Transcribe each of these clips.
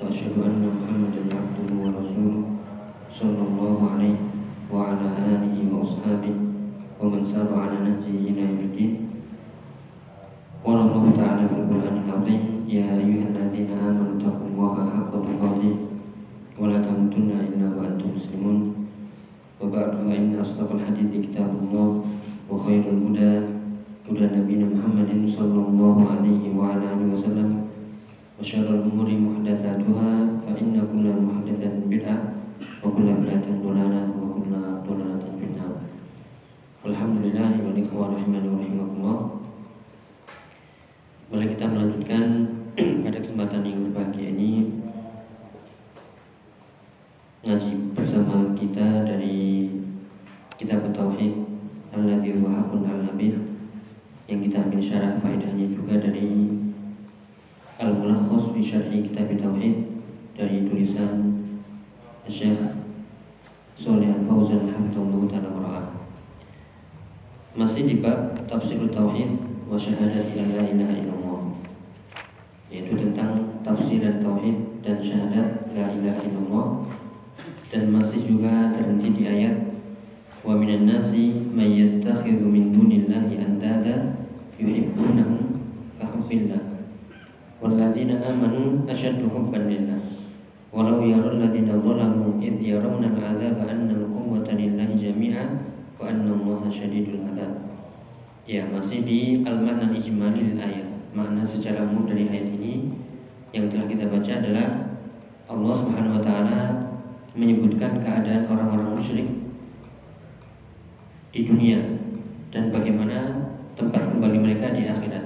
وأشهد أن محمدا عبده ورسوله صلى الله عليه وعلى آله وأصحابه ومن سار على نهجه إلى يوم الدين. قال الله تعالى في القرآن العظيم يا أيها الذين آمنوا اتقوا الله حق تقاته ولا تموتن إلا وأنتم مسلمون. وبعد فإن أصدق الحديث كتاب الله وخير الهدى هدى نبينا محمد صلى الله عليه وعلى آله وسلم وشر الأمور محدثاتها فإن كل محدثة بدعة وكل بدعة ضلالة وكل ضلالة في النار الحمد لله والإخوة رحمن rahimakumullah Mari kita melanjutkan pada kesempatan yang berbahagia ini ngaji bersama kita dari kitab Tauhid Alladhi wa hakun al-nabil yang kita ambil syarah faedahnya juga dari Al-Mulakhas fi Syarhi Kitab Tauhid dari tulisan Syekh Soleh Al-Fauzan Hafizahullah Ta'ala Wara'ah Masih di bab Tafsir Tauhid wa Syahadat ila la ilaha illallah Yaitu tentang tafsir dan tauhid dan syahadat la ilaha illallah. Dan masih juga terhenti di ayat Wa minan nasi man yattakhidhu min dunillahi andada yuhibbunahum ka hubbillah والذين آمنوا أشد حبا لله ولو يرى الذين ظلموا إذ يرون العذاب أن القوة لله جميعا وأن الله شديد العذاب Ya masih di al-makna ijmali ayat Makna secara umum dari ayat ini Yang telah kita baca adalah Allah subhanahu wa ta'ala Menyebutkan keadaan orang-orang musyrik Di dunia Dan bagaimana tempat kembali mereka di akhirat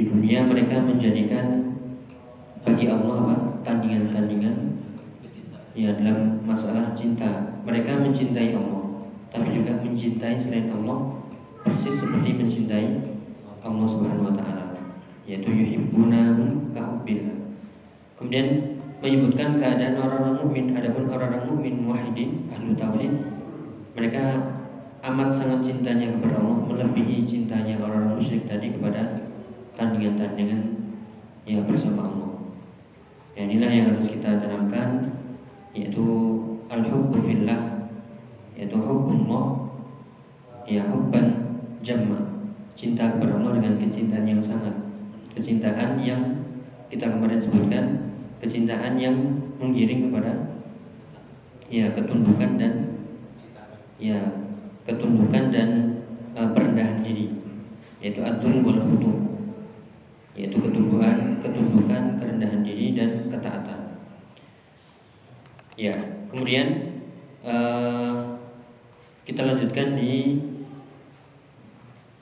di dunia mereka menjadikan bagi Allah apa? Tandingan-tandingan. Ya dalam masalah cinta. Mereka mencintai Allah tapi juga mencintai selain Allah persis seperti mencintai Allah Subhanahu wa taala yaitu yuhibbunahum kahubbillah kemudian menyebutkan keadaan orang-orang mukmin. Adapun orang-orang mukmin muwahhidin ahlu tauhid mereka amat sangat cintanya kepada Allah melebihi cintanya orang-orang musyrik tadi kepada tandingan-tandingan yang bersama Allah. Ya, inilah yang harus kita tanamkan yaitu al-hubbu fillah yaitu hubbullah ya hubban jamma cinta kepada Allah dengan kecintaan yang sangat kecintaan yang kita kemarin sebutkan kecintaan yang menggiring kepada ya ketundukan dan ya ketundukan dan uh, perendahan diri yaitu adul wal khudu yaitu ketundukan, ketundukan, kerendahan diri dan ketaatan. Ya, kemudian uh, kita lanjutkan di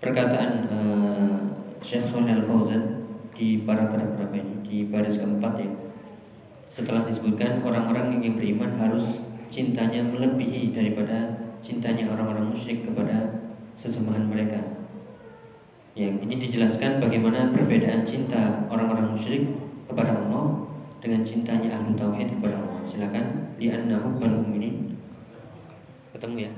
perkataan uh, Syekh Al Fauzan di paragraf berapa ini? Di baris keempat ya. Setelah disebutkan orang-orang yang beriman harus cintanya melebihi daripada cintanya orang-orang musyrik kepada sesembahan mereka. Ya, ini dijelaskan bagaimana perbedaan cinta orang-orang musyrik kepada Allah dengan cintanya ahlu tauhid kepada Allah. Silakan di anna hubbal mu'minin. Ketemu ya?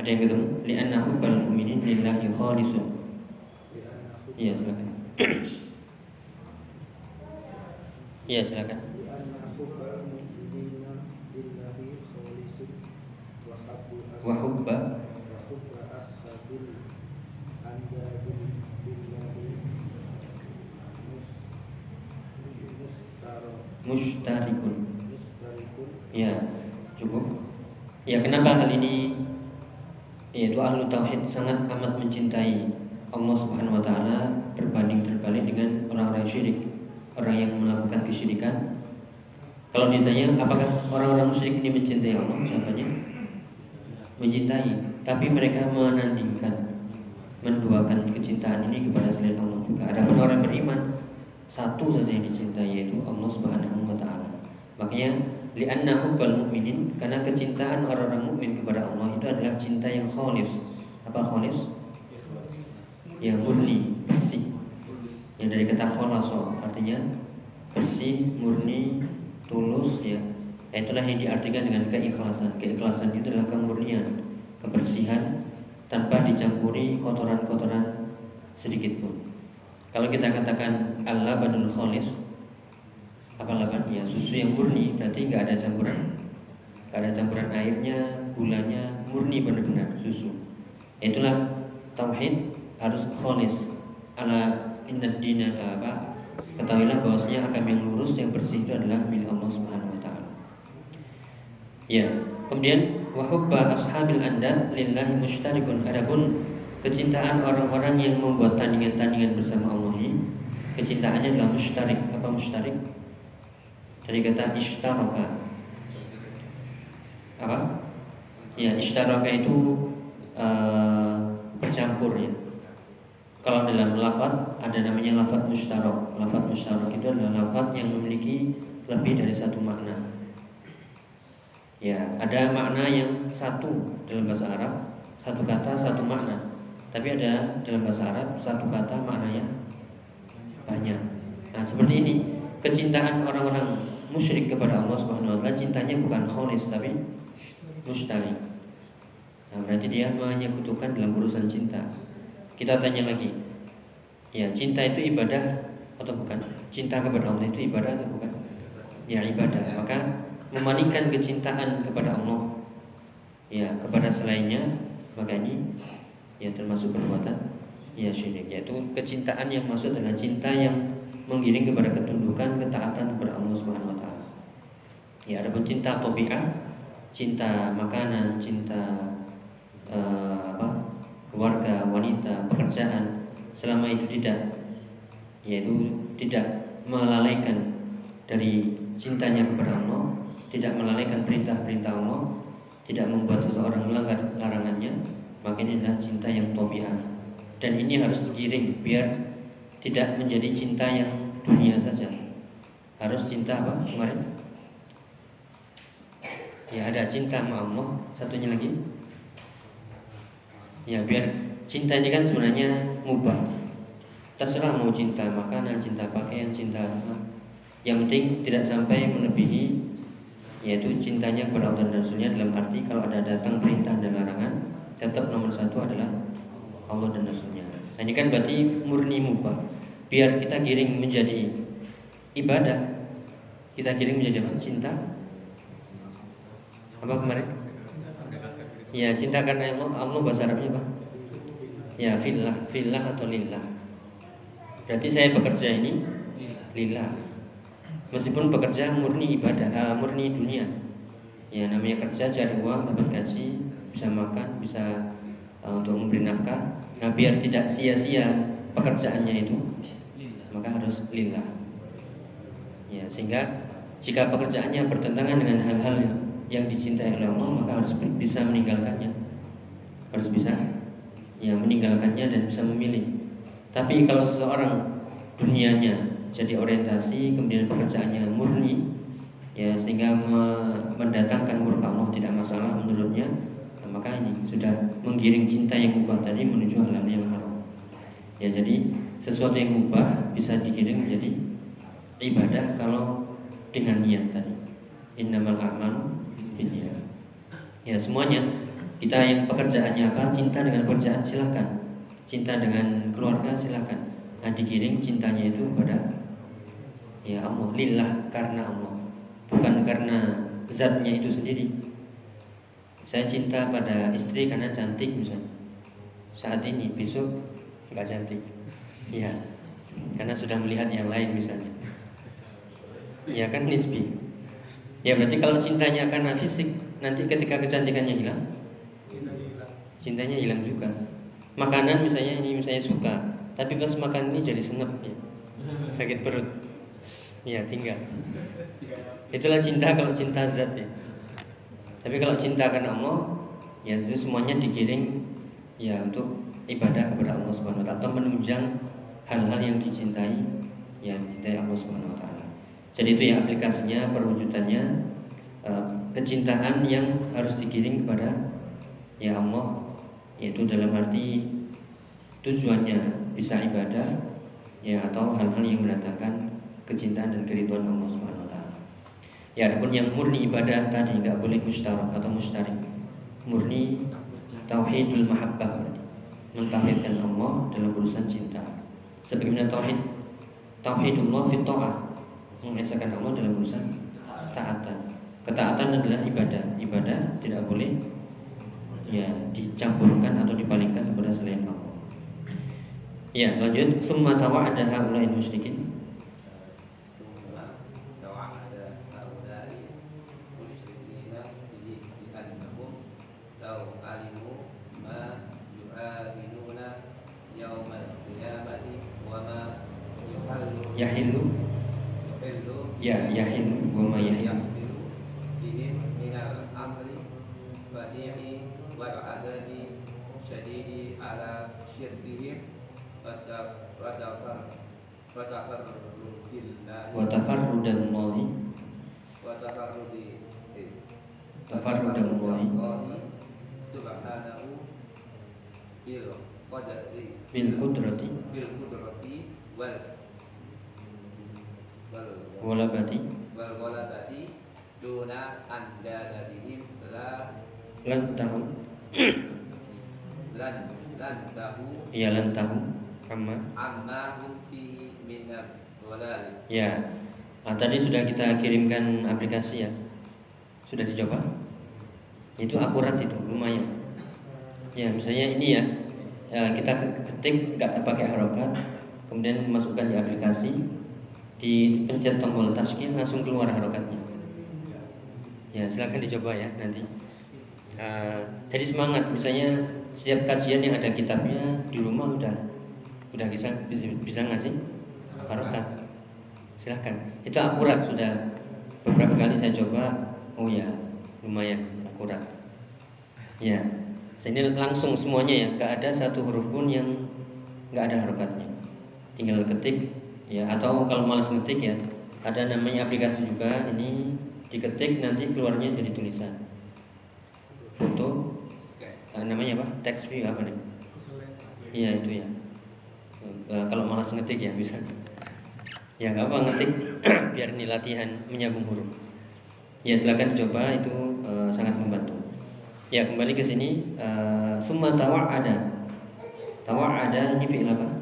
Ada yang ketemu? Li anna hubbal mu'minin lillahi khalisun. Iya, silakan. Iya, silakan. Mustarikun. Ya, cukup. Ya, kenapa hal ini yaitu ahlu tauhid sangat amat mencintai Allah Subhanahu wa taala berbanding terbalik dengan orang-orang syirik, orang yang melakukan kesyirikan. Kalau ditanya apakah orang-orang musyrik ini mencintai Allah? Jawabannya mencintai, tapi mereka menandingkan menduakan kecintaan ini kepada selain Allah juga. Ada orang beriman satu saja yang dicintai yaitu Allah Subhanahu wa taala. Makanya li'anna hubbal mu'minin karena kecintaan orang-orang mukmin kepada Allah itu adalah cinta yang khalis. Apa khalis? Yang murni, bersih. Yang dari kata khalaso artinya bersih, murni, tulus ya. Itulah yang diartikan dengan keikhlasan. Keikhlasan itu adalah kemurnian, kebersihan tanpa dicampuri kotoran-kotoran sedikit pun. Kalau kita katakan Allah badul khalis, apa laban? Ya susu yang murni berarti nggak ada campuran, nggak ada campuran airnya, gulanya murni benar-benar susu. Itulah tauhid harus khalis ala inna dina apa? Ketahuilah bahwasanya agama yang lurus yang bersih itu adalah milik Allah Subhanahu wa taala. Ya, kemudian wahubba ashabil andad lillahi musytarikun. Adapun kecintaan orang-orang yang membuat tandingan-tandingan bersama Allah ini kecintaannya adalah mustarik. Apa mustarik? dari kata ishtaraka apa? Ya ishtaraka itu uh, bercampur ya. Kalau dalam lafaz ada namanya lafaz mustarak lafaz mustarak itu adalah lafaz yang memiliki lebih dari satu makna. Ya ada makna yang satu dalam bahasa Arab satu kata satu makna tapi ada dalam bahasa Arab satu kata maknanya banyak nah seperti ini kecintaan orang-orang musyrik kepada Allah Subhanahu wa taala cintanya bukan kholis tapi mustari. Nah, berarti dia menyekutukan dalam urusan cinta. Kita tanya lagi. Ya, cinta itu ibadah atau bukan? Cinta kepada Allah itu ibadah atau bukan? Ya, ibadah. Maka memalingkan kecintaan kepada Allah ya kepada selainnya maka ini ya termasuk perbuatan ya syirik yaitu kecintaan yang maksud adalah cinta yang menggiring kepada ketundukan ketaatan kepada Allah Subhanahu wa taala. Ya, adapun cinta tabiat, cinta makanan, cinta uh, apa? keluarga, wanita, pekerjaan, selama itu tidak yaitu tidak melalaikan dari cintanya kepada Allah, tidak melalaikan perintah-perintah Allah, tidak membuat seseorang melanggar larangannya, maka ini adalah cinta yang tabiat. Dan ini harus digiring biar tidak menjadi cinta yang dunia saja. Harus cinta apa kemarin? Ya ada cinta sama Allah, satunya lagi. Ya biar cinta ini kan sebenarnya mubah. Terserah mau cinta makanan, cinta pakaian, cinta apa. Yang penting tidak sampai melebihi yaitu cintanya kepada Allah dan Rasulnya dalam arti kalau ada datang perintah dan larangan tetap nomor satu adalah Allah dan Rasulnya. Nah, ini kan berarti murni mubah. Biar kita giring menjadi ibadah. Kita giring menjadi apa? Cinta. Apa kemarin? Ya, cinta karena Allah. Allah bahasa Arabnya apa? Ya, fillah, fillah atau lillah. Berarti saya bekerja ini lillah. Meskipun bekerja murni ibadah, uh, murni dunia. Ya, namanya kerja cari uang, dapat gaji, bisa makan, bisa uh, untuk memberi nafkah. Nah biar tidak sia-sia pekerjaannya itu Maka harus lillah. Ya sehingga jika pekerjaannya bertentangan dengan hal-hal yang dicintai oleh Allah Maka harus bisa meninggalkannya. Harus bisa ya meninggalkannya dan bisa memilih. Tapi kalau seseorang dunianya jadi orientasi Kemudian pekerjaannya murni ya sehingga mendatangkan murka Allah tidak masalah menurutnya nah, maka ini sudah menggiring cinta yang mubah tadi menuju hal yang haram. Ya jadi sesuatu yang mubah bisa digiring menjadi ibadah kalau dengan niat tadi. Innamal a'mal binniyat. Ya semuanya. Kita yang pekerjaannya apa? Cinta dengan pekerjaan silakan. Cinta dengan keluarga silakan. Nah digiring cintanya itu kepada ya Allah lillah karena Allah. Bukan karena zatnya itu sendiri. Saya cinta pada istri karena cantik misalnya. Saat ini, besok nggak cantik. Iya, karena sudah melihat yang lain misalnya. Ya kan nisbi. Ya berarti kalau cintanya karena fisik, nanti ketika kecantikannya hilang, cintanya hilang juga. Makanan misalnya ini misalnya suka, tapi pas makan ini jadi senep ya. Sakit perut. Ya tinggal. Itulah cinta kalau cinta zat ya. Tapi kalau cinta karena Allah, ya itu semuanya digiring ya untuk ibadah kepada Allah Subhanahu wa taala atau menunjang hal-hal yang dicintai yang dicintai Allah Subhanahu wa taala. Jadi itu ya aplikasinya, perwujudannya uh, kecintaan yang harus digiring kepada ya Allah yaitu dalam arti tujuannya bisa ibadah ya atau hal-hal yang mendatangkan kecintaan dan keriduan Allah Subhanahu. Ya adapun yang murni ibadah tadi nggak boleh mustarak atau mustarik. Murni tauhidul mahabbah mentauhidkan Allah dalam urusan cinta. Sebagaimana tauhid tauhidullah fi ta'ah mengesahkan Allah dalam urusan taatan. Ketaatan adalah ibadah. Ibadah tidak boleh ya dicampurkan atau dipalingkan kepada selain Allah. Ya, lanjut summa tawa'ada haula'il musyrikin. Summa tawa'ada haula'i musyrikina bi annahum law alimu ma yu'aminuna yaumal qiyamati wa ma yuhallu Yahillu yuhillu ya yahillu wa ma yahillu. yahdiru bihim minal amri badi'i wal adabi syadidi ala syirkihim Wata- watafar watafarrudillahi Wa tafarrudallahi watafarrudi eh, subhanahu bil qadri bil qudrati. Bil qudrati wal wal walabati wal ghalabati duna andadihim la lan tahu. Lan lan tahu. Ya lan tahu. Amma. Amma fi minal dhalal ya. Nah, tadi sudah kita kirimkan aplikasi ya. Sudah dicoba? Itu akurat itu lumayan. Ya misalnya ini ya, ya kita ketik nggak pakai harokat kemudian masukkan di aplikasi di pencet tombol taskin langsung keluar harokatnya. Ya silakan dicoba ya nanti. Uh, jadi semangat misalnya setiap kajian yang ada kitabnya di rumah udah udah bisa bisa, bisa ngasih harokat. Silahkan itu akurat sudah beberapa kali saya coba oh ya lumayan akurat. Ya ini langsung semuanya ya nggak ada satu huruf pun yang nggak ada harokatnya. Tinggal ketik ya atau kalau malas ngetik ya ada namanya aplikasi juga ini diketik nanti keluarnya jadi tulisan. Foto eh, namanya apa? Text view apa nih? Iya itu ya. Eh, kalau malas ngetik ya bisa. Ya nggak apa ngetik biar ini latihan menyambung huruf. Ya silakan coba itu eh, sangat membantu. Ya kembali ke sini uh, summa tawa ada tawa ada ini fi'il apa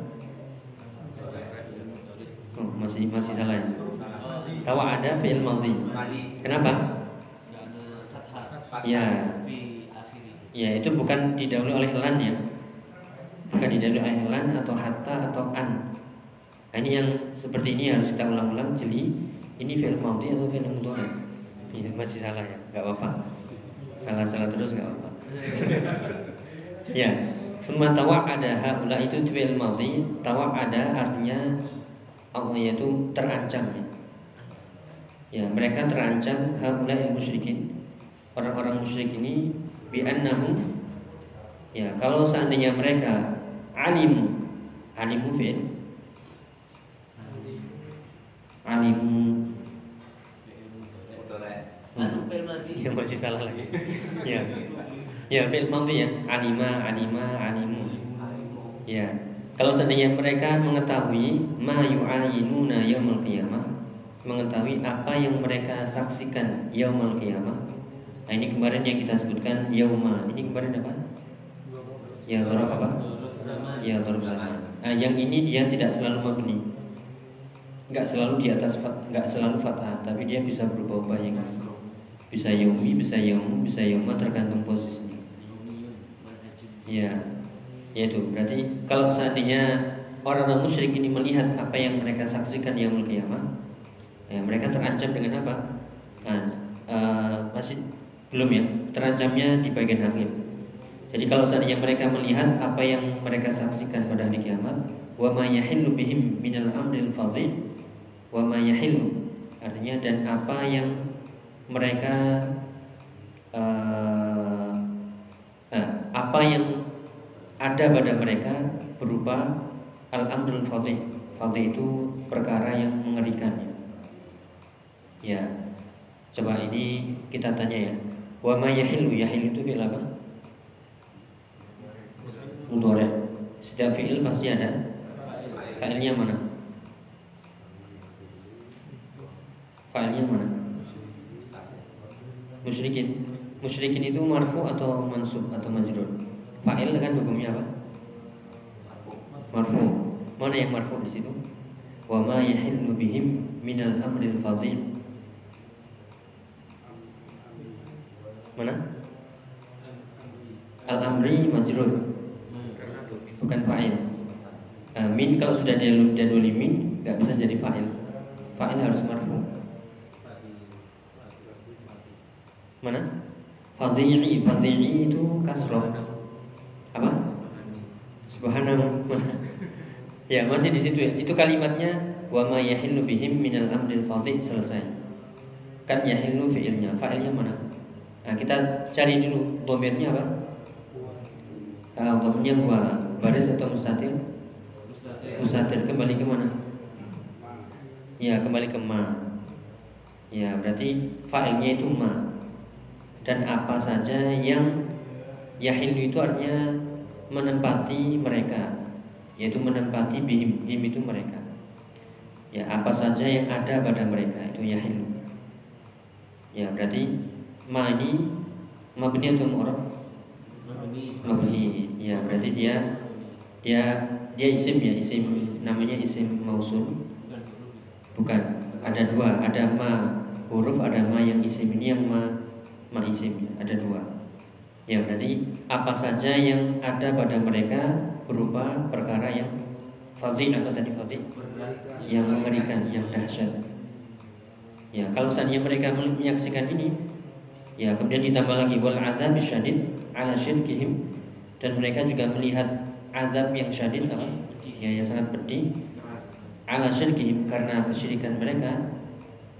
oh, masih masih salah ya? Tawa ada fi'il madhi. Kenapa? Ya. Ya itu bukan didahului oleh lan ya? Bukan didahului oleh lan atau hatta atau an. Nah, Ini yang seperti ini harus kita ulang-ulang Jadi ini fi'il madhi atau fi'il mudhari? Ini masih salah ya, nggak apa-apa. Salah-salah terus nggak apa-apa. Ya. Semua tawa ada haula itu fi'il madhi. Tawa ada artinya Allah yaitu terancam ya Ya, mereka terancam haula musyrikin. Orang-orang musyrik ini bi'annahum ya, kalau seandainya mereka alimu alimu fi'il alimu anu ya masih salah lagi. ya. Ya, fi'il madhi ya. Alima, alima, alimu. Ya. Kalau seandainya mereka mengetahui ma yu'ayinuna yaumul qiyamah, mengetahui apa yang mereka saksikan yaumul qiyamah. Nah, ini kemarin yang kita sebutkan yauma. Ini kemarin apa? Ya, dzaraf apa? Ya, dzaraf zaman. Nah, yang ini dia tidak selalu mabni. Enggak selalu di atas enggak selalu fathah, tapi dia bisa berubah-ubah yang bisa yaumi, bisa yaumu, bisa yauma tergantung posisinya. Ya, yaitu berarti kalau seandainya orang-orang musyrik ini melihat apa yang mereka saksikan yaumul kiamah, ya, mereka terancam dengan apa? Nah, eh, masih belum ya, terancamnya di bagian akhir. Jadi kalau seandainya mereka melihat apa yang mereka saksikan pada hari kiamat, wa ma yahillu bihim minal amril fadhi wa ma artinya dan apa yang mereka eh, apa yang ada pada mereka berupa al-amrul fadhi. Fadhi itu perkara yang mengerikan ya. Coba ini kita tanya ya. Wa ma yahilu yahil itu fi'il apa? Mudhari. Setiap fi'il pasti ada fa'ilnya mana? Fa'ilnya mana? Musyrikin. Musyrikin itu marfu atau mansub atau majrur? Fa'il kan hukumnya apa? Marfu. Mana yang marfu di situ? Wa ma yahillu bihim minal amril fadhil. Mana? Al-amri majrur. Bukan fa'il. Nah, min kalau sudah dia didahului min nggak bisa jadi fa'il. Fa'il harus marfu. Mana? Fadhi'i, fadhi'i itu kasroh. Subhanahu. ya, masih di situ ya. Itu kalimatnya wa ma yahillu bihim minal amril fadhi selesai. Kan yahillu fi'ilnya, fa'ilnya mana? Nah, kita cari dulu domirnya apa? Uh, domirnya gua baris atau mustatir? Mustatir kembali ke mana? Ya, kembali ke ma. Ya, berarti fa'ilnya itu ma. Dan apa saja yang yahilu itu artinya menempati mereka, yaitu menempati bihim, bihim itu mereka. Ya, apa saja yang ada pada mereka itu yahilu. Ya, berarti ma ini mabni atau mu'rab? Mabni. Ya, berarti dia dia dia isim ya, isim namanya isim mausul. Bukan. Ada dua, ada ma huruf, ada ma yang isim. Ini yang ma ma isim ya, ada dua. Ya, berarti apa saja yang ada pada mereka berupa perkara yang fadhi apa tadi fadhi? Yang mengerikan, yang dahsyat. Ya, kalau saatnya mereka menyaksikan ini, Ya, kemudian ditambah lagi wal azab syadid ala syirkihim dan mereka juga melihat azab yang syadid apa? Ya, yang sangat pedih ala syirkihim karena kesyirikan mereka.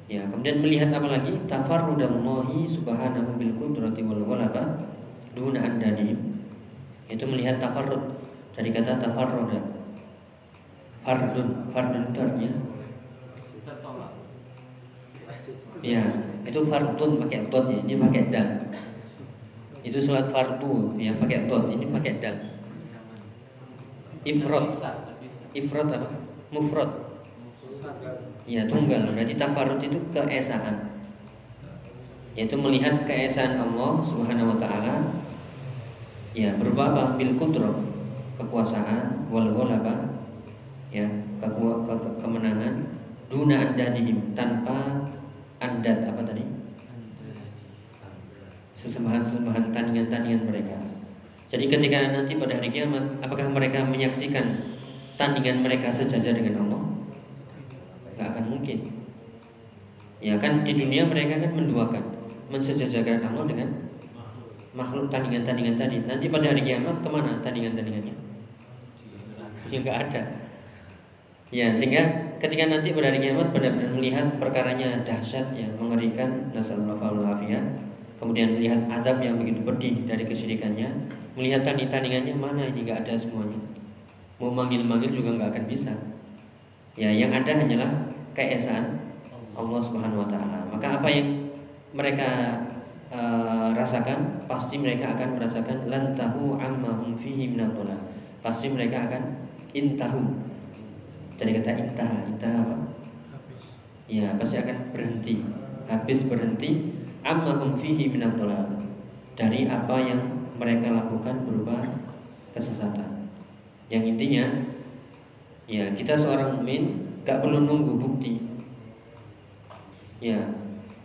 Ya, kemudian melihat apa lagi? Tafarrudallahi subhanahu bil qudrati wal ghalaba duna andadihim. Itu melihat tafarrud dari kata tafarruda. Fardun, fardun itu artinya Ya, itu fardun pakai dot ya, ini pakai dal. Itu sholat fardu ya pakai dot, ini pakai dal. Ifrod, ifrod apa? Mufrod. Ya tunggal. Berarti tafarud itu keesaan. Yaitu melihat keesaan Allah Subhanahu Wa Taala. Ya berupa apa? Bil kudro, kekuasaan, wal ghalaba, ya ke ke kemenangan, duna andadihim tanpa andat apa tadi? Sesembahan-sesembahan tandingan-tandingan mereka. Jadi ketika nanti pada hari kiamat, apakah mereka menyaksikan tandingan mereka sejajar dengan Allah? Gak akan mungkin. Ya kan di dunia mereka kan menduakan, mensejajarkan Allah dengan makhluk tandingan-tandingan tadi. Nanti pada hari kiamat ke mana tandingan-tandingannya? Ya nggak ada. Ya sehingga ketika nanti pada hari kiamat benar-benar melihat perkaranya dahsyat yang mengerikan nasallallahu kemudian melihat azab yang begitu pedih dari kesyirikannya melihat tanding-tandingannya mana ini nggak ada semuanya mau manggil-manggil juga nggak akan bisa ya yang ada hanyalah keesaan Allah Subhanahu Wa Taala maka apa yang mereka uh, rasakan pasti mereka akan merasakan lantahu amma hum fihi pasti mereka akan intahu. Dari kata intah intah apa? Ya pasti akan berhenti. Habis berhenti amma hum fihi dari apa yang mereka lakukan berupa kesesatan. Yang intinya ya kita seorang mukmin gak perlu nunggu bukti. Ya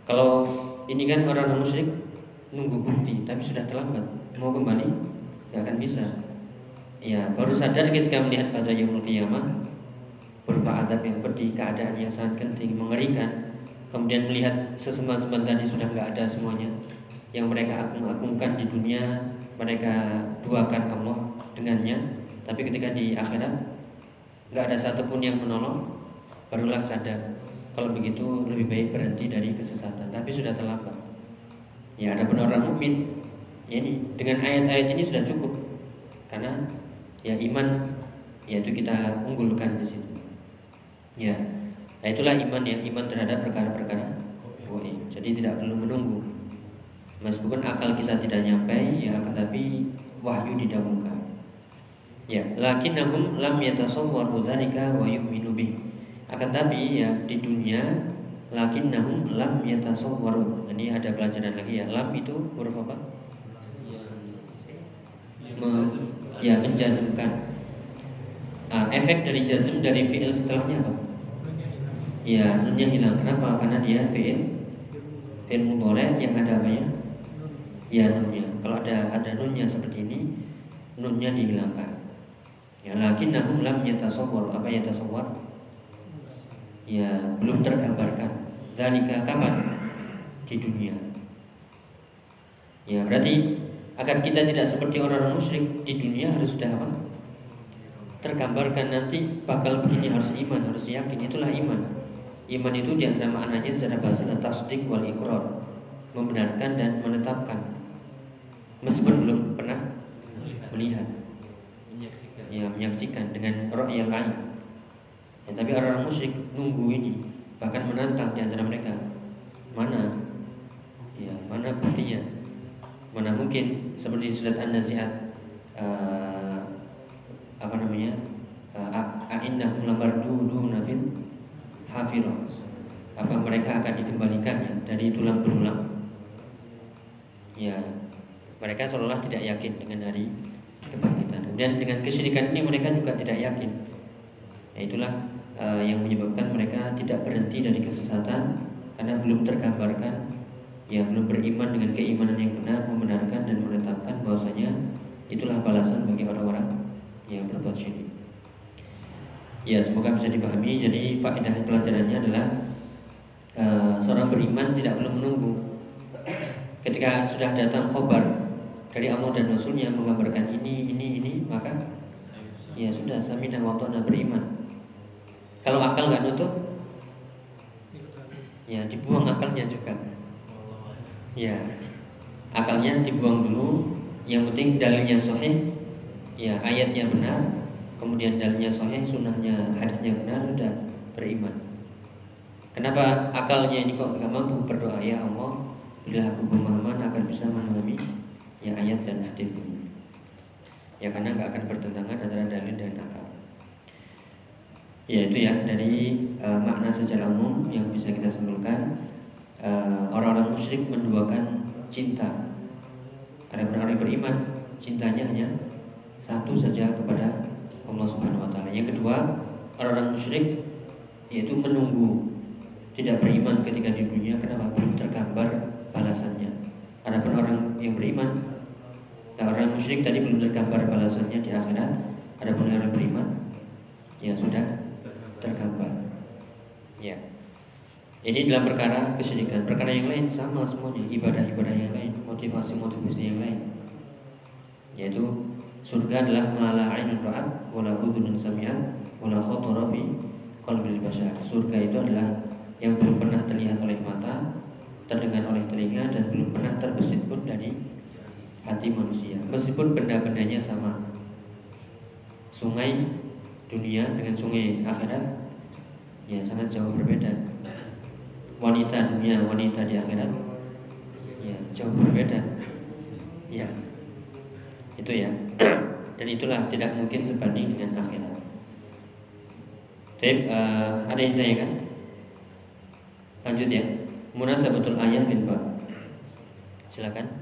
kalau ini kan orang musyrik nunggu bukti tapi sudah terlambat mau kembali gak akan bisa ya baru sadar ketika melihat pada yang kiamah berupa adab yang pedih, keadaan yang sangat genting, mengerikan. Kemudian melihat sesembahan-sembahan tadi sudah nggak ada semuanya. Yang mereka agung-agungkan di dunia, mereka duakan Allah dengannya. Tapi ketika di akhirat nggak ada satupun yang menolong, barulah sadar. Kalau begitu lebih baik berhenti dari kesesatan. Tapi sudah terlambat. Ya ada benar orang mukmin. Ya ini dengan ayat-ayat ini sudah cukup. Karena ya iman yaitu kita unggulkan di situ. Ya. Nah itulah iman ya, iman terhadap perkara-perkara Jadi tidak perlu menunggu. Meskipun akal kita tidak nyampe, ya tetapi wahyu didahulukan. Ya, lakinnahum lam yatasawwaru dzalika wa yu'minu bih. Akan tapi ya di dunia lakinnahum lam yatasawwaru. Ini ada pelajaran lagi ya. Lam itu huruf apa? Me, ya menjazmkan. Ah, efek dari jazm dari fiil setelahnya apa? Ya, nunnya hilang. Kenapa? Karena dia fiil fiil mudhari yang ada apa ya? Ya nunnya. Kalau ada ada nunnya seperti ini, nunnya dihilangkan. Ya, lakinnahum lam yatasawwar. Apa yatasawwar? Ya, belum tergambarkan. Dalika kapan? Di dunia. Ya, berarti agar kita tidak seperti orang-orang musyrik di dunia harus sudah apa? Tergambarkan nanti bakal begini harus iman, harus yakin. Itulah iman. Iman itu di antara maknanya secara bahasa adalah tasdik wal ikrar, membenarkan dan menetapkan. Meskipun belum pernah melihat, menyaksikan ya menyaksikan dengan roh yang lain. Ya, tapi orang-orang musyrik nunggu ini, bahkan menantang di antara mereka. Mana? Ya, mana buktinya? Mana mungkin seperti surat An-Nazi'at eh, apa namanya? Uh, A'innahum lamarduduna fil hafirah. Apa mereka akan dikembalikan ya dari tulang berulang? Ya, mereka seolah tidak yakin dengan hari kebangkitan. Dan dengan kesyirikan ini mereka juga tidak yakin. Ya, itulah uh, yang menyebabkan mereka tidak berhenti dari kesesatan karena belum tergambarkan ya belum beriman dengan keimanan yang benar membenarkan dan menetapkan bahwasanya itulah balasan bagi orang-orang yang berbuat syirik. Ya semoga bisa dipahami. Jadi faedah pelajarannya adalah uh, seorang beriman tidak perlu menunggu. Ketika sudah datang khobar dari Allah dan Rasulnya menggambarkan ini, ini, ini, maka ya sudah saminah waktu anda beriman. Kalau akal nggak nutup, ya dibuang akalnya juga. Ya, akalnya dibuang dulu. Yang penting dalilnya sahih, ya ayatnya benar, kemudian dalilnya sahih, sunnahnya, hadisnya benar, sudah beriman. Kenapa akalnya ini kok nggak mampu berdoa ya Allah, bila aku pemahaman agar bisa memahami ya ayat dan hadis ini. Ya karena nggak akan bertentangan antara dalil dan akal. Ya itu ya dari uh, makna secara umum yang bisa kita simpulkan uh, orang-orang musyrik menduakan cinta. Ada orang yang beriman cintanya hanya satu saja kepada Allah Subhanahu Wa Taala. Yang kedua orang-orang musyrik yaitu menunggu tidak beriman ketika di dunia kenapa belum tergambar balasannya. Adapun orang yang beriman nah orang musyrik tadi belum tergambar balasannya di akhirat. Adapun orang beriman ya sudah tergambar. Ya. Ini dalam perkara kesyirikan. Perkara yang lain sama semuanya, ibadah-ibadah yang lain, motivasi-motivasi yang lain. Yaitu surga adalah mala ainun ra'at wala udhunun sami'at wala khatara fi qalbil bashar. Surga itu adalah yang belum pernah terlihat oleh mata, terdengar oleh telinga dan belum pernah terbesit pun dari hati manusia. Meskipun benda-bendanya sama. Sungai dunia dengan sungai akhirat ya sangat jauh berbeda. Wanita dunia wanita di akhirat ya jauh berbeda. Ya itu ya. Dan itulah tidak mungkin sebanding dengan akhirat. Tapi uh, ada yang tanya kan? Lanjut ya. Munasabatul ayah bin bab silakan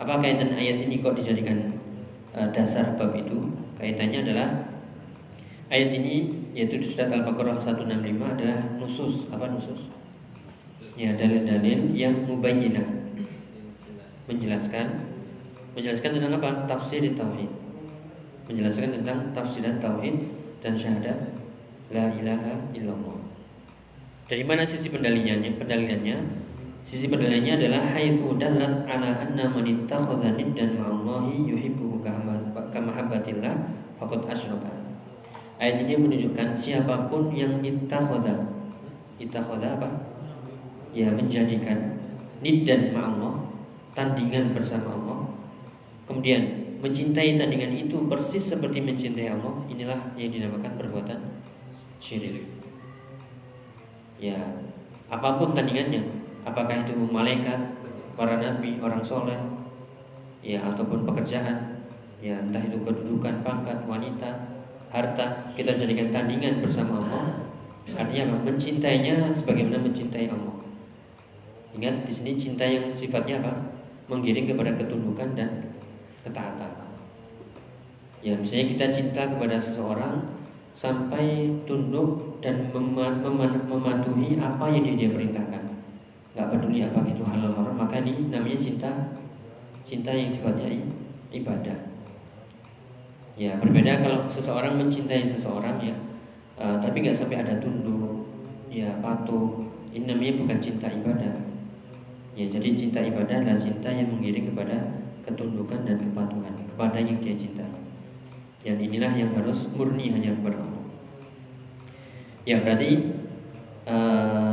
apa kaitan ayat ini kok dijadikan uh, dasar bab itu? Kaitannya adalah ayat ini yaitu di surat al-baqarah 165 adalah nusus. Apa nusus? Ya dalil-dalil yang mubayyinah. Menjelaskan menjelaskan tentang apa? Tafsir tauhid. Menjelaskan tentang tafsiran tauhid dan syahadat. La ilaha illallah. Dari mana sisi pendalilannya? Pendalilannya sisi pendalilannya adalah haitsu dallat ala anna man ittakhadha niddan ma'allahi yuhibbuhu kamahabbatillah faqad asyraka. Ayat ini menunjukkan siapa pun yang ittakhadha ittakhadha apa? Ya menjadikan niddan ma'allah tandingan bersama Allah. Kemudian mencintai tandingan itu persis seperti mencintai Allah, inilah yang dinamakan perbuatan syirik. Ya, apa pun tandingannya, apakah itu malaikat, para nabi, orang soleh, ya ataupun pekerjaan, ya entah itu kedudukan, pangkat, wanita, harta, kita jadikan tandingan bersama Allah. Artinya apa? Mencintainya sebagaimana mencintai Allah. Ingat di sini cinta yang sifatnya apa? Menggiring kepada ketundukan dan ketaatan. Ya, misalnya kita cinta kepada seseorang sampai tunduk dan mematuhi apa yang dia, dia perintahkan. Gak peduli apa itu halal haram, maka ini namanya cinta cinta yang sifatnya ibadah. Ya, berbeda kalau seseorang mencintai seseorang ya, uh, tapi nggak sampai ada tunduk, ya patuh. Ini namanya bukan cinta ibadah. Ya, jadi cinta ibadah adalah cinta yang mengiring kepada ketundukan dan kepatuhan kepada yang dia cintai. Dan inilah yang harus murni hanya kepada Allah. Ya berarti uh,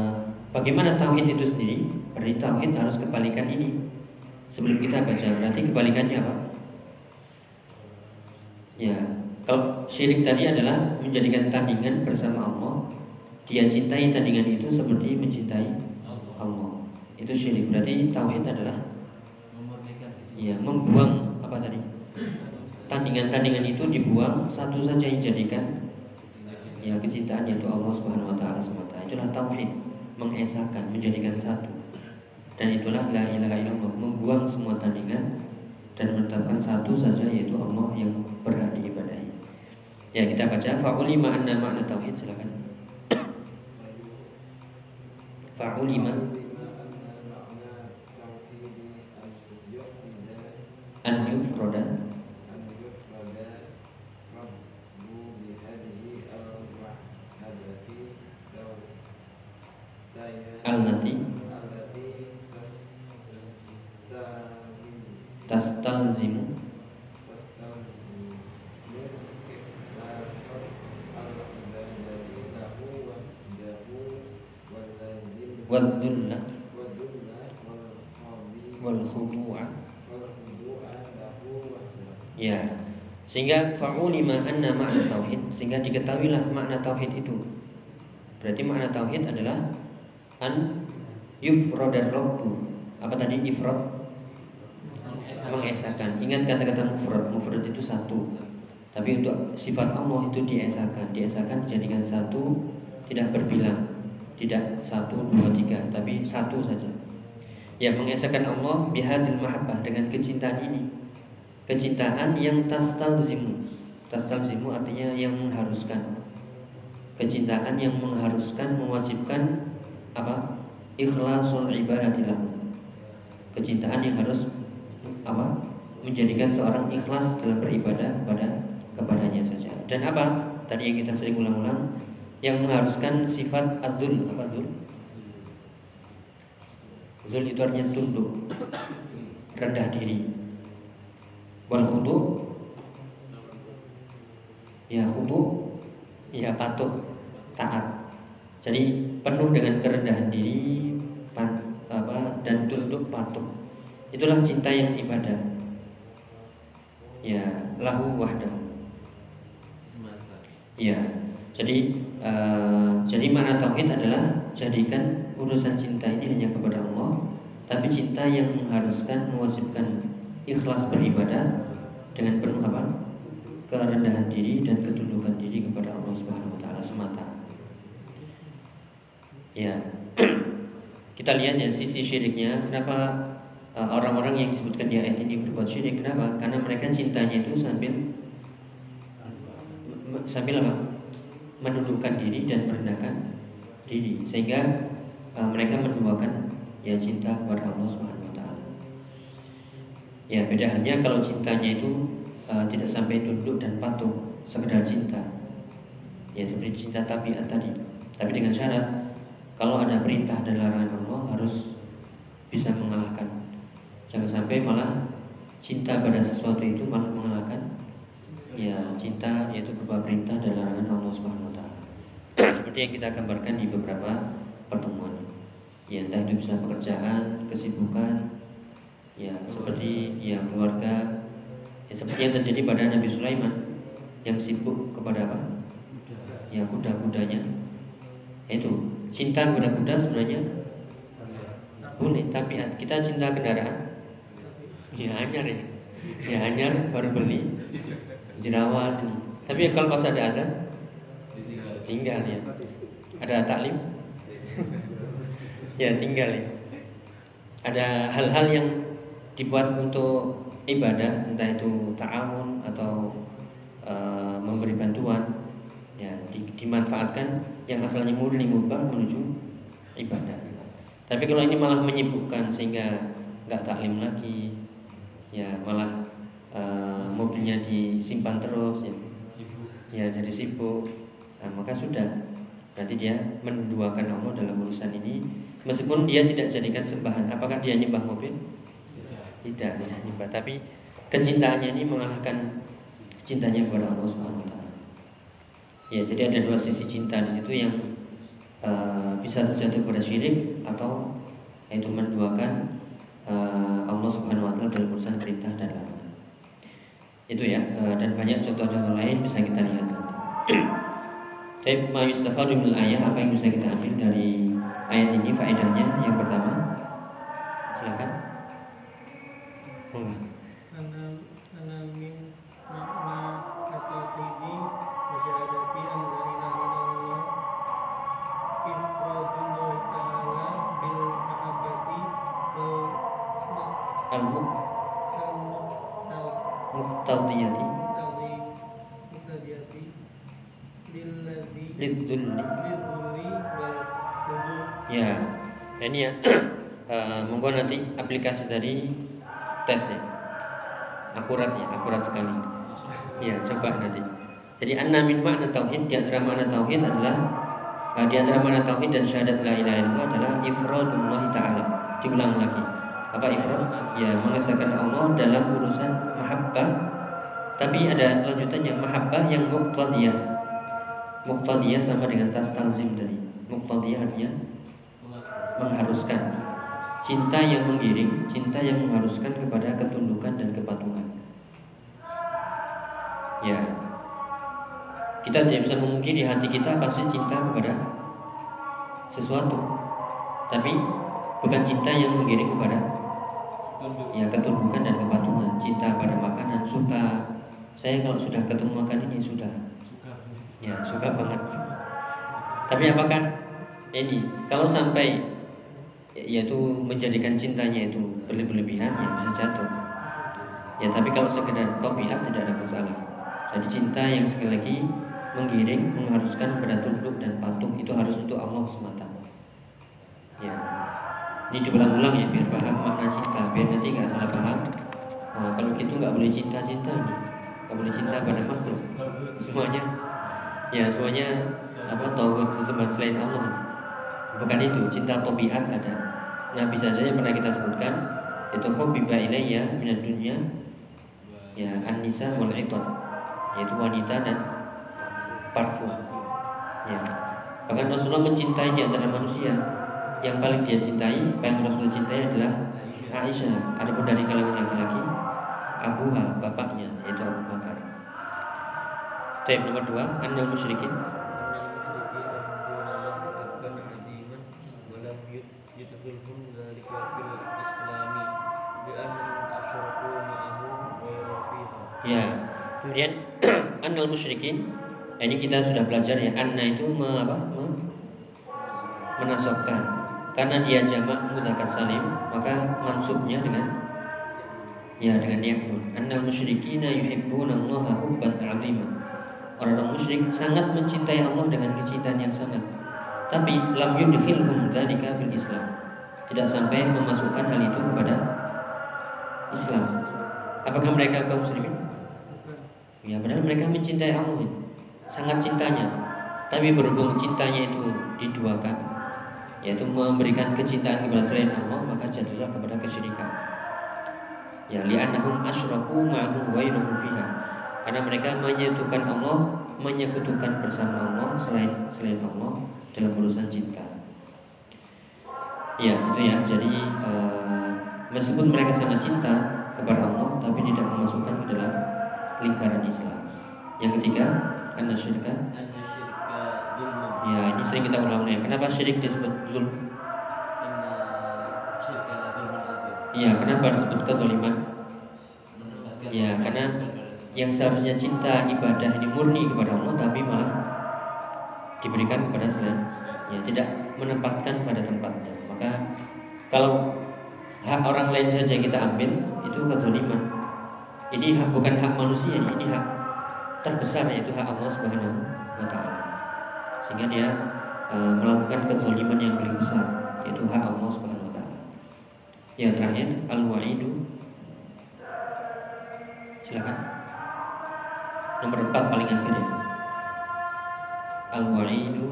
bagaimana tauhid itu sendiri? Berarti tauhid harus kebalikan ini. Sebelum kita baca, berarti kebalikannya apa? Ya, kalau syirik tadi adalah menjadikan tandingan bersama Allah. Dia cintai tandingan itu seperti mencintai Allah. Itu syirik. Berarti tauhid adalah ya membuang apa tadi tandingan-tandingan itu dibuang satu saja yang jadikan ya kecintaan yaitu Allah Subhanahu wa taala semata itulah tauhid mengesahkan menjadikan satu. Dan itulah la ilaha illallah membuang semua tandingan dan menetapkan satu saja yaitu Allah yang berhak diibadahi. Ya kita baca fa'ulima anna ma'na tauhid silakan. Fa'ulima an yufroda wal khudu'a ya. Sehingga fa'ulima anna makna tauhid. Sehingga diketahuilah makna tauhid itu. Berarti makna tauhid adalah an yufradar rabbu apa tadi? Ifrad mengesahkan. Ingat kata-kata mufrad mufrad itu satu. Tapi untuk sifat Allah itu diesahkan. Diesahkan dijadikan satu. Tidak berbilang tidak satu dua tiga tapi satu saja. Ya mengesahkan Allah bihadil mahabbah dengan kecintaan ini. Kecintaan yang tastalzimu. Tastalzimu artinya yang mengharuskan. Kecintaan yang mengharuskan mewajibkan apa? Ikhlasul ibadatillah kecintaan yang harus apa? Menjadikan seorang ikhlas dalam beribadah kepada kepadanya saja. Dan apa? Tadi yang kita sering ulang-ulang yang mengharuskan sifat adul apa adul Zul itu artinya tunduk rendah diri. Wal khudu. Ya khudu. Ya patuh taat. Jadi penuh dengan kerendahan diri pan, apa dan tunduk patuh. Itulah cinta yang ibadah. Ya lahu wahdahu. Ya jadi uh, jadi mana tauhid adalah jadikan urusan cinta ini hanya kepada Allah tapi cinta yang mengharuskan mewajibkan ikhlas beribadah dengan penuh apa? kerendahan diri dan ketundukan diri kepada Allah Subhanahu wa taala semata. Ya. Kita lihat ya sisi syiriknya, kenapa uh, orang-orang yang disebutkan di ayat ini berbuat syirik? Kenapa? Karena mereka cintanya itu sambil sambil apa? Menundukkan diri dan merendahkan diri sehingga uh, mereka menduakan ya cinta kepada Allah Subhanahu wa taala. Ya, beda halnya kalau cintanya itu uh, tidak sampai tunduk dan patuh, sekedar cinta. Ya seperti cinta tabiat tadi. Tapi dengan syarat kalau ada perintah dan larangan Allah harus bisa mengalahkan. Jangan sampai malah cinta pada sesuatu itu malah mengalahkan ya cinta yaitu berupa perintah dan larangan Allah Subhanahu wa taala. Seperti yang kita gambarkan di beberapa pertemuan. Ya entah itu bisa pekerjaan, kesibukan, ya seperti ya keluarga, ya seperti yang terjadi pada Nabi Sulaiman yang sibuk kepada apa? Ya kuda-kudanya. Itu cinta kepada kuda sebenarnya boleh, tapi kita cinta kendaraan ya anyar ya, ya anyar baru beli jerawat. Tapi kalau pas ada ada tinggal ya. Ada taklim? ya tinggal ya. Ada hal-hal yang dibuat untuk ibadah, entah itu ta'awun atau e, memberi bantuan, ya di, dimanfaatkan yang asalnya murni mubah menuju ibadah. Tapi kalau ini malah menyibukkan sehingga nggak taklim lagi, ya malah e, mobilnya disimpan terus, ya, ya jadi sibuk, nah, maka sudah. Nanti dia menduakan Allah dalam urusan ini. Meskipun dia tidak jadikan sembahan apakah dia nyembah mobil? Tidak. Tidak nyembah. Tapi kecintaannya ini mengalahkan cintanya kepada Allah Subhanahu wa taala. Ya jadi ada dua sisi cinta di situ yang uh, bisa terjatuh pada syirik atau yaitu menduakan uh, Allah Subhanahu wa taala dalam urusan perintah dan larangan itu ya uh, dan banyak contoh-contoh lain bisa kita lihat. Tapi ma yustafadu min ayat apa yang bisa kita ambil dari ayat ini faedahnya? Yang pertama silakan. Ini ya. Eh, monggo nanti aplikasi dari tes ya. Akurat ya, akurat sekali. Ya, coba nanti. Jadi anna min makna tauhid di antara makna tauhid adalah eh, di antara makna tauhid dan syahadat la ilaha illallah adalah ifradullah taala. Diulang lagi. Apa ifrad? Ya, mengesahkan Allah dalam urusan mahabbah. Tapi ada lanjutannya mahabbah yang muqtadiyah. Muqtadiyah sama dengan tastalzim tadi. Muqtadiyah artinya mengharuskan cinta yang menggiring, cinta yang mengharuskan kepada ketundukan dan kepatuhan. Ya, kita tidak bisa memungkiri hati kita pasti cinta kepada sesuatu, tapi bukan cinta yang menggiring kepada ya ketundukan dan kepatuhan. Cinta pada makanan, suka. Saya kalau sudah ketemu makan ini sudah, ya suka banget. Tapi apakah ini kalau sampai yaitu menjadikan cintanya itu berlebihan ya bisa jatuh. Ya tapi kalau sekedar topiat tidak ada masalah. Jadi cinta yang sekali lagi menggiring, mengharuskan pada tunduk dan patuh itu harus untuk Allah semata. Ya, ini diulang-ulang ya biar paham makna cinta, biar nanti nggak salah paham. Oh, kalau gitu nggak boleh cinta-cinta nih, nggak boleh cinta pada makhluk. Semuanya, ya semuanya apa tauhid sesembahan selain Allah. Bukan itu, cinta tobiat ada. Nabi saja yang pernah kita sebutkan itu hubbiba ilayya minad dunya ya an-nisa wal iton yaitu wanita dan parfum. Ya. Bahkan Rasulullah mencintai di antara manusia yang paling dia cintai, paling Rasulullah cintai adalah Aisyah. Adapun dari kalangan laki-laki, Abuha, bapaknya yaitu Abu Bakar. Taib nomor dua, anil musyrikin. Ya, kemudian anal musyrikin ini kita sudah belajar ya anna itu me, apa? Me, menasabkan. Karena dia jamak mudzakkar salim maka mansubnya dengan ya dengan yaknun annal musyrikina yuhibbuna Allah hubban 'azima. Orang-orang musyrik sangat mencintai Allah dengan kecintaan yang sangat. Tapi lam yudkhilhum dzalika fil Islam. Tidak sampai memasukkan hal itu kepada Islam. Apakah mereka kaum muslimin Ya padahal mereka mencintai Allah Sangat cintanya Tapi berhubung cintanya itu diduakan, yaitu memberikan kecintaan kepada selain Allah, maka jadilah kepada kesyirikan. Ya, li'annahum asyraku ma'ahu ghairuhu fiha. Karena mereka menyekutukan Allah, menyekutukan bersama Allah selain selain Allah dalam urusan cinta. Ya, itu ya. Jadi uh, meskipun mereka sangat cinta kepada Allah, tapi tidak memasukkan ke dalam lingkaran Islam. Yang ketiga, karena syirka. Anna syirka zulmun. Ya, ini sering kita ulang ya. Kenapa syirik disebut zulm? Anna syirka zulmun. Iya, kenapa disebut kezaliman? Ya, karena. Yang seharusnya cinta ibadah ini murni kepada Allah, tapi malah diberikan kepada selain. Ya, tidak menempatkan pada tempatnya. Maka kalau hak orang lain saja kita ambil, itu kezaliman. Ini hak bukan hak manusia, ini hak terbesar yaitu hak Allah Subhanahu wa taala. Sehingga dia eh, melakukan kezaliman yang paling besar, yaitu hak Allah Subhanahu wa taala. Yang terakhir, al-wa'idu. Silakan. Nomor empat paling akhir ya. Al-wa'idu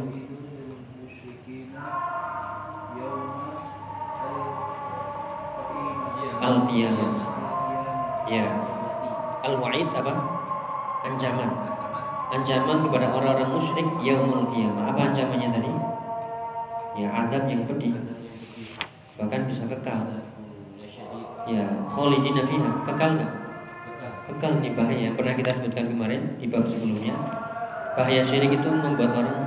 al-qiyamah. Ya. Al-wa'id apa? Ancaman. Ancaman kepada orang-orang musyrik yaumul qiyamah. Apa ancamannya tadi? Ya, azab yang pedih. Bahkan bisa kekal. Ya, khalidina fiha. Kekal enggak? Kekal ini bahaya. Pernah kita sebutkan kemarin di bab sebelumnya. Bahaya syirik itu membuat orang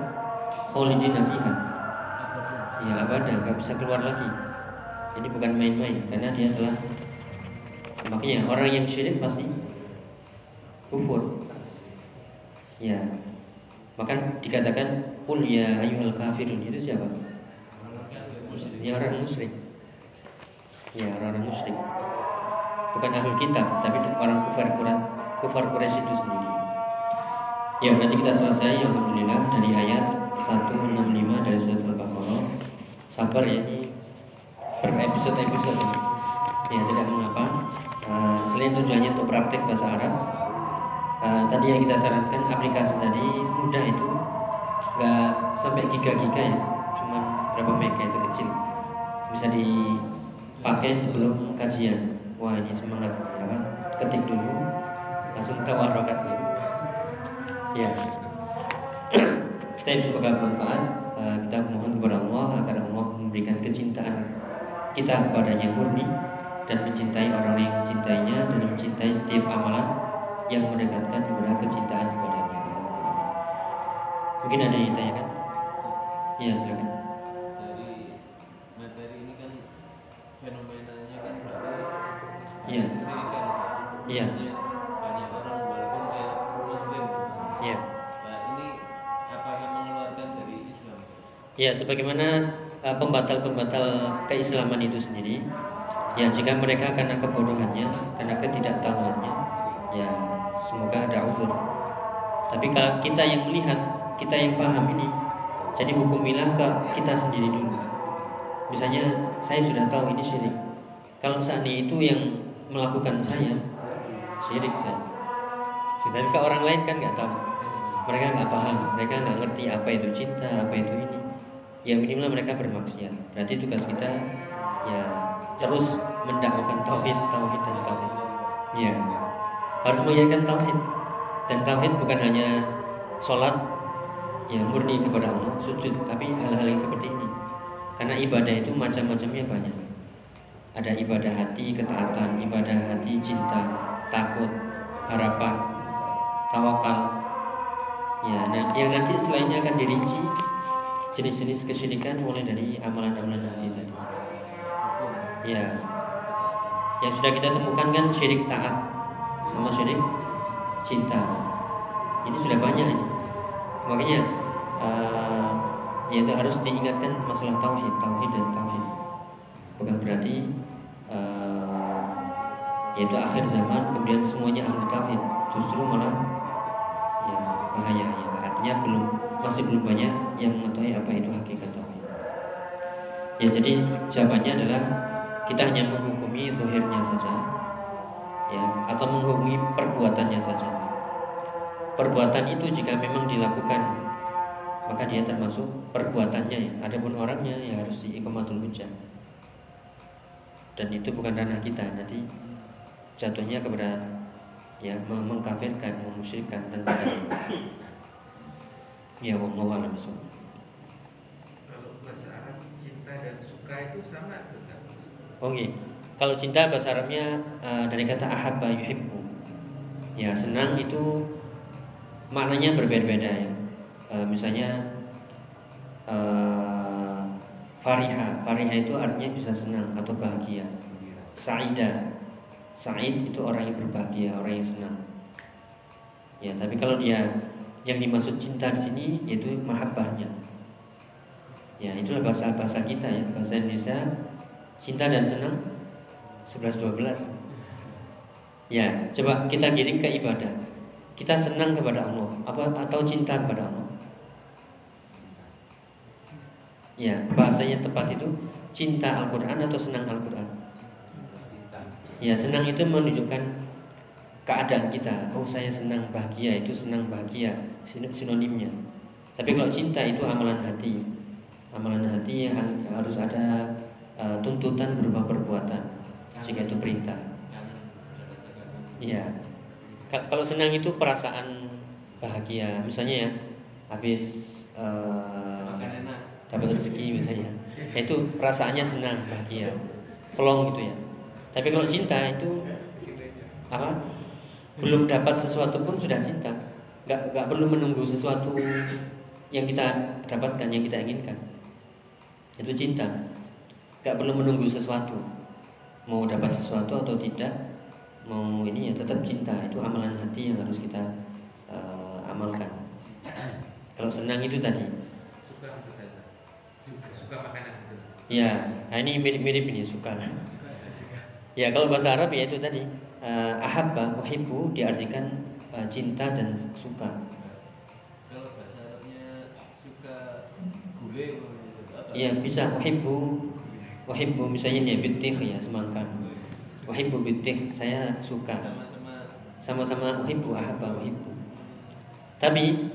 khalidina fiha. Ya, abada, nggak bisa keluar lagi. Ini bukan main-main karena dia telah makanya orang yang syirik pasti kufur. Ya. Maka dikatakan qul ya ayyuhal kafirun itu siapa? Ya orang musyrik. Ya orang musyrik. Bukan ahli kitab, tapi orang kufar kufar Quraisy itu sendiri. Ya, nanti kita selesai alhamdulillah dari ayat 165 dari surat Al-Baqarah. Sabar ya ini per episode episode. Ya tidak mengapa. Uh, selain tujuannya untuk praktek bahasa Arab, uh, tadi yang kita sarankan aplikasi tadi mudah itu, nggak sampai giga-giga ya, cuma berapa mega itu kecil, bisa dipakai sebelum kajian. Wah ini semangat apa? Ketik dulu, langsung tawarokat dulu. Ya. Kita semoga bermanfaat. Uh, kita mohon kepada Allah agar Allah memberikan kecintaan kita kepadanya murni dan mencintai orang yang mencintainya dan mencintai setiap amalan yang mendekatkan kepada kecintaan kepadanya. Mungkin ada yang ditanyakan? Iya silakan. Dari materi ini kan fenomenanya kan berarti Iya. kesirikan. Iya. Maksudnya banyak orang walaupun dia muslim. Iya. Nah ini apakah mengeluarkan dari Islam? Ya, sebagaimana uh, pembatal-pembatal keislaman itu sendiri, ya jika mereka karena kebodohannya, Tapi kalau kita yang melihat, kita yang paham ini, jadi hukumilah ke kita sendiri dulu. Misalnya saya sudah tahu ini syirik. Kalau seandainya itu yang melakukan saya, syirik saya. Tapi ke orang lain kan nggak tahu. Mereka nggak paham, mereka nggak ngerti apa itu cinta, apa itu ini. Ya minimal mereka bermaksiat. Berarti tugas kita ya terus mendakwakan tauhid, tauhid dan tauhid. Ya harus menyayankan tauhid. Dan tauhid bukan hanya sholat yang murni kepada Allah, sujud, tapi hal-hal yang seperti ini. Karena ibadah itu macam-macamnya banyak. Ada ibadah hati, ketaatan, ibadah hati, cinta, takut, harapan, tawakal. Ya, nah, yang nanti selainnya akan dirinci jenis-jenis kesyirikan mulai dari amalan-amalan hati tadi. Ya, yang sudah kita temukan kan syirik taat sama syirik cinta. Ini sudah banyak. Makanya uh, ya itu harus diingatkan masalah tauhid, tauhid dan tauhid. Bukan berarti uh, yaitu akhir zaman kemudian semuanya ahli tauhid. Justru malah ya bahaya ya. Artinya belum masih belum banyak yang mengetahui apa itu hakikat tauhid. Ya jadi jawabannya adalah kita hanya menghukumi zahirnya saja ya atau menghukumi perbuatannya saja. Perbuatan itu jika memang dilakukan maka dia termasuk perbuatannya ya. Adapun orangnya ya harus diikomatul hujah. Dan itu bukan ranah kita. Nanti jatuhnya kepada ya meng- mengkafirkan, memusyrikan dan. Ya Allah alam. Kalau bahasa Arab cinta dan suka itu sama atau enggak? Oke. Kalau cinta bahasa Arabnya eh, dari kata ahabba yuhibbu. Ya, senang itu maknanya berbeda-beda ya. Eh, misalnya eh, fariha. Fariha itu artinya bisa senang atau bahagia. Saida. Said itu orang yang berbahagia, orang yang senang. Ya, tapi kalau dia yang dimaksud cinta di sini yaitu mahabbahnya. Ya, itulah bahasa bahasa kita ya, bahasa Indonesia cinta dan senang 11 12. Ya, coba kita giring ke ibadah. Kita senang kepada Allah apa atau cinta kepada Allah? Ya, bahasanya tepat itu cinta Al-Qur'an atau senang Al-Qur'an? Ya, senang itu menunjukkan keadaan kita. Oh, saya senang bahagia, itu senang bahagia sin- sinonimnya. Tapi kalau cinta itu amalan hati. Amalan hati yang harus ada uh, tuntutan berupa perbuatan. Jika itu perintah. Iya. Ka- Kalau senang itu perasaan bahagia, misalnya ya, habis uh, dapat rezeki misalnya, Ya, itu perasaannya senang, bahagia, pelong gitu ya. Tapi kalau cinta itu apa? Belum dapat sesuatu pun sudah cinta. Gak, gak perlu menunggu sesuatu yang kita dapatkan, yang kita inginkan. Itu cinta. Gak perlu menunggu sesuatu. Mau dapat sesuatu atau tidak, mau ini ya tetap cinta. Itu amalan hati yang harus kita eh, amalkan. Kalau senang itu tadi, Suka maksud saya. Suka, suka makanan gitu. Ya, nah ini mirip-mirip ini suka. Ya kalau bahasa Arab ya itu tadi eh, ahabba, uhibbu diartikan eh, cinta dan suka. kalau bahasa Arabnya suka gule Iya bisa uhibbu, uhibbu misalnya nih bitih ya semangka. Uhibbu bitih saya suka. sama-sama Sama-sama uhibbu, ahabba, uhibbu. Tapi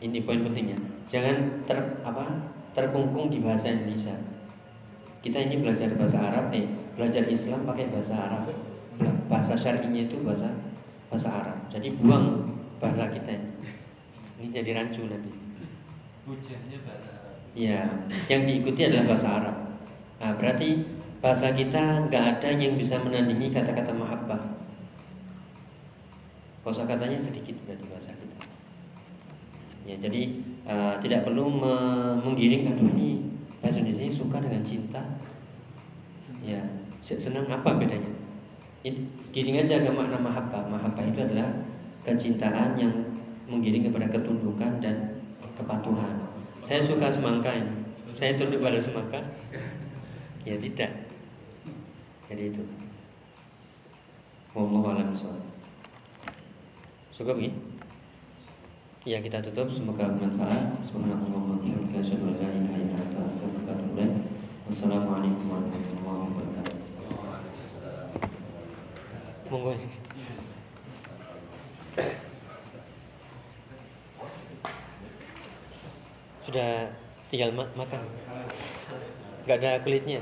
ini poin pentingnya, jangan ter apa terkungkung di bahasa Indonesia. Kita ini belajar bahasa Arab, eh belajar Islam pakai bahasa Arab. Bahasa syar'inya itu bahasa bahasa Arab. Jadi buang bahasa kita ini. Ini jadi rancu nanti. hujahnya bahasa Arab Ya, yang diikuti adalah bahasa Arab. Nah, berarti bahasa kita nggak ada yang bisa menandingi kata-kata mahabbah. Kosa katanya sedikit berarti bahasa kita. Ya, jadi eh, tidak perlu me- menggiring aduh ini bahasa Indonesia suka dengan cinta. Ya, se- senang apa bedanya? Giring aja ke makna mahabbah. Mahabbah itu adalah kecintaan yang menggiring kepada ketundukan dan kepatuhan. Saya suka semangka ini. Saya tunduk pada semangka. Ya tidak. Jadi itu. Wallahu a'lam. Cukup ya? Ya kita tutup semoga bermanfaat. Subhanallah. Wassalamualaikum warahmatullahi wabarakatuh. Monggo. Sudah tinggal ma- makan. Gak ada kulitnya.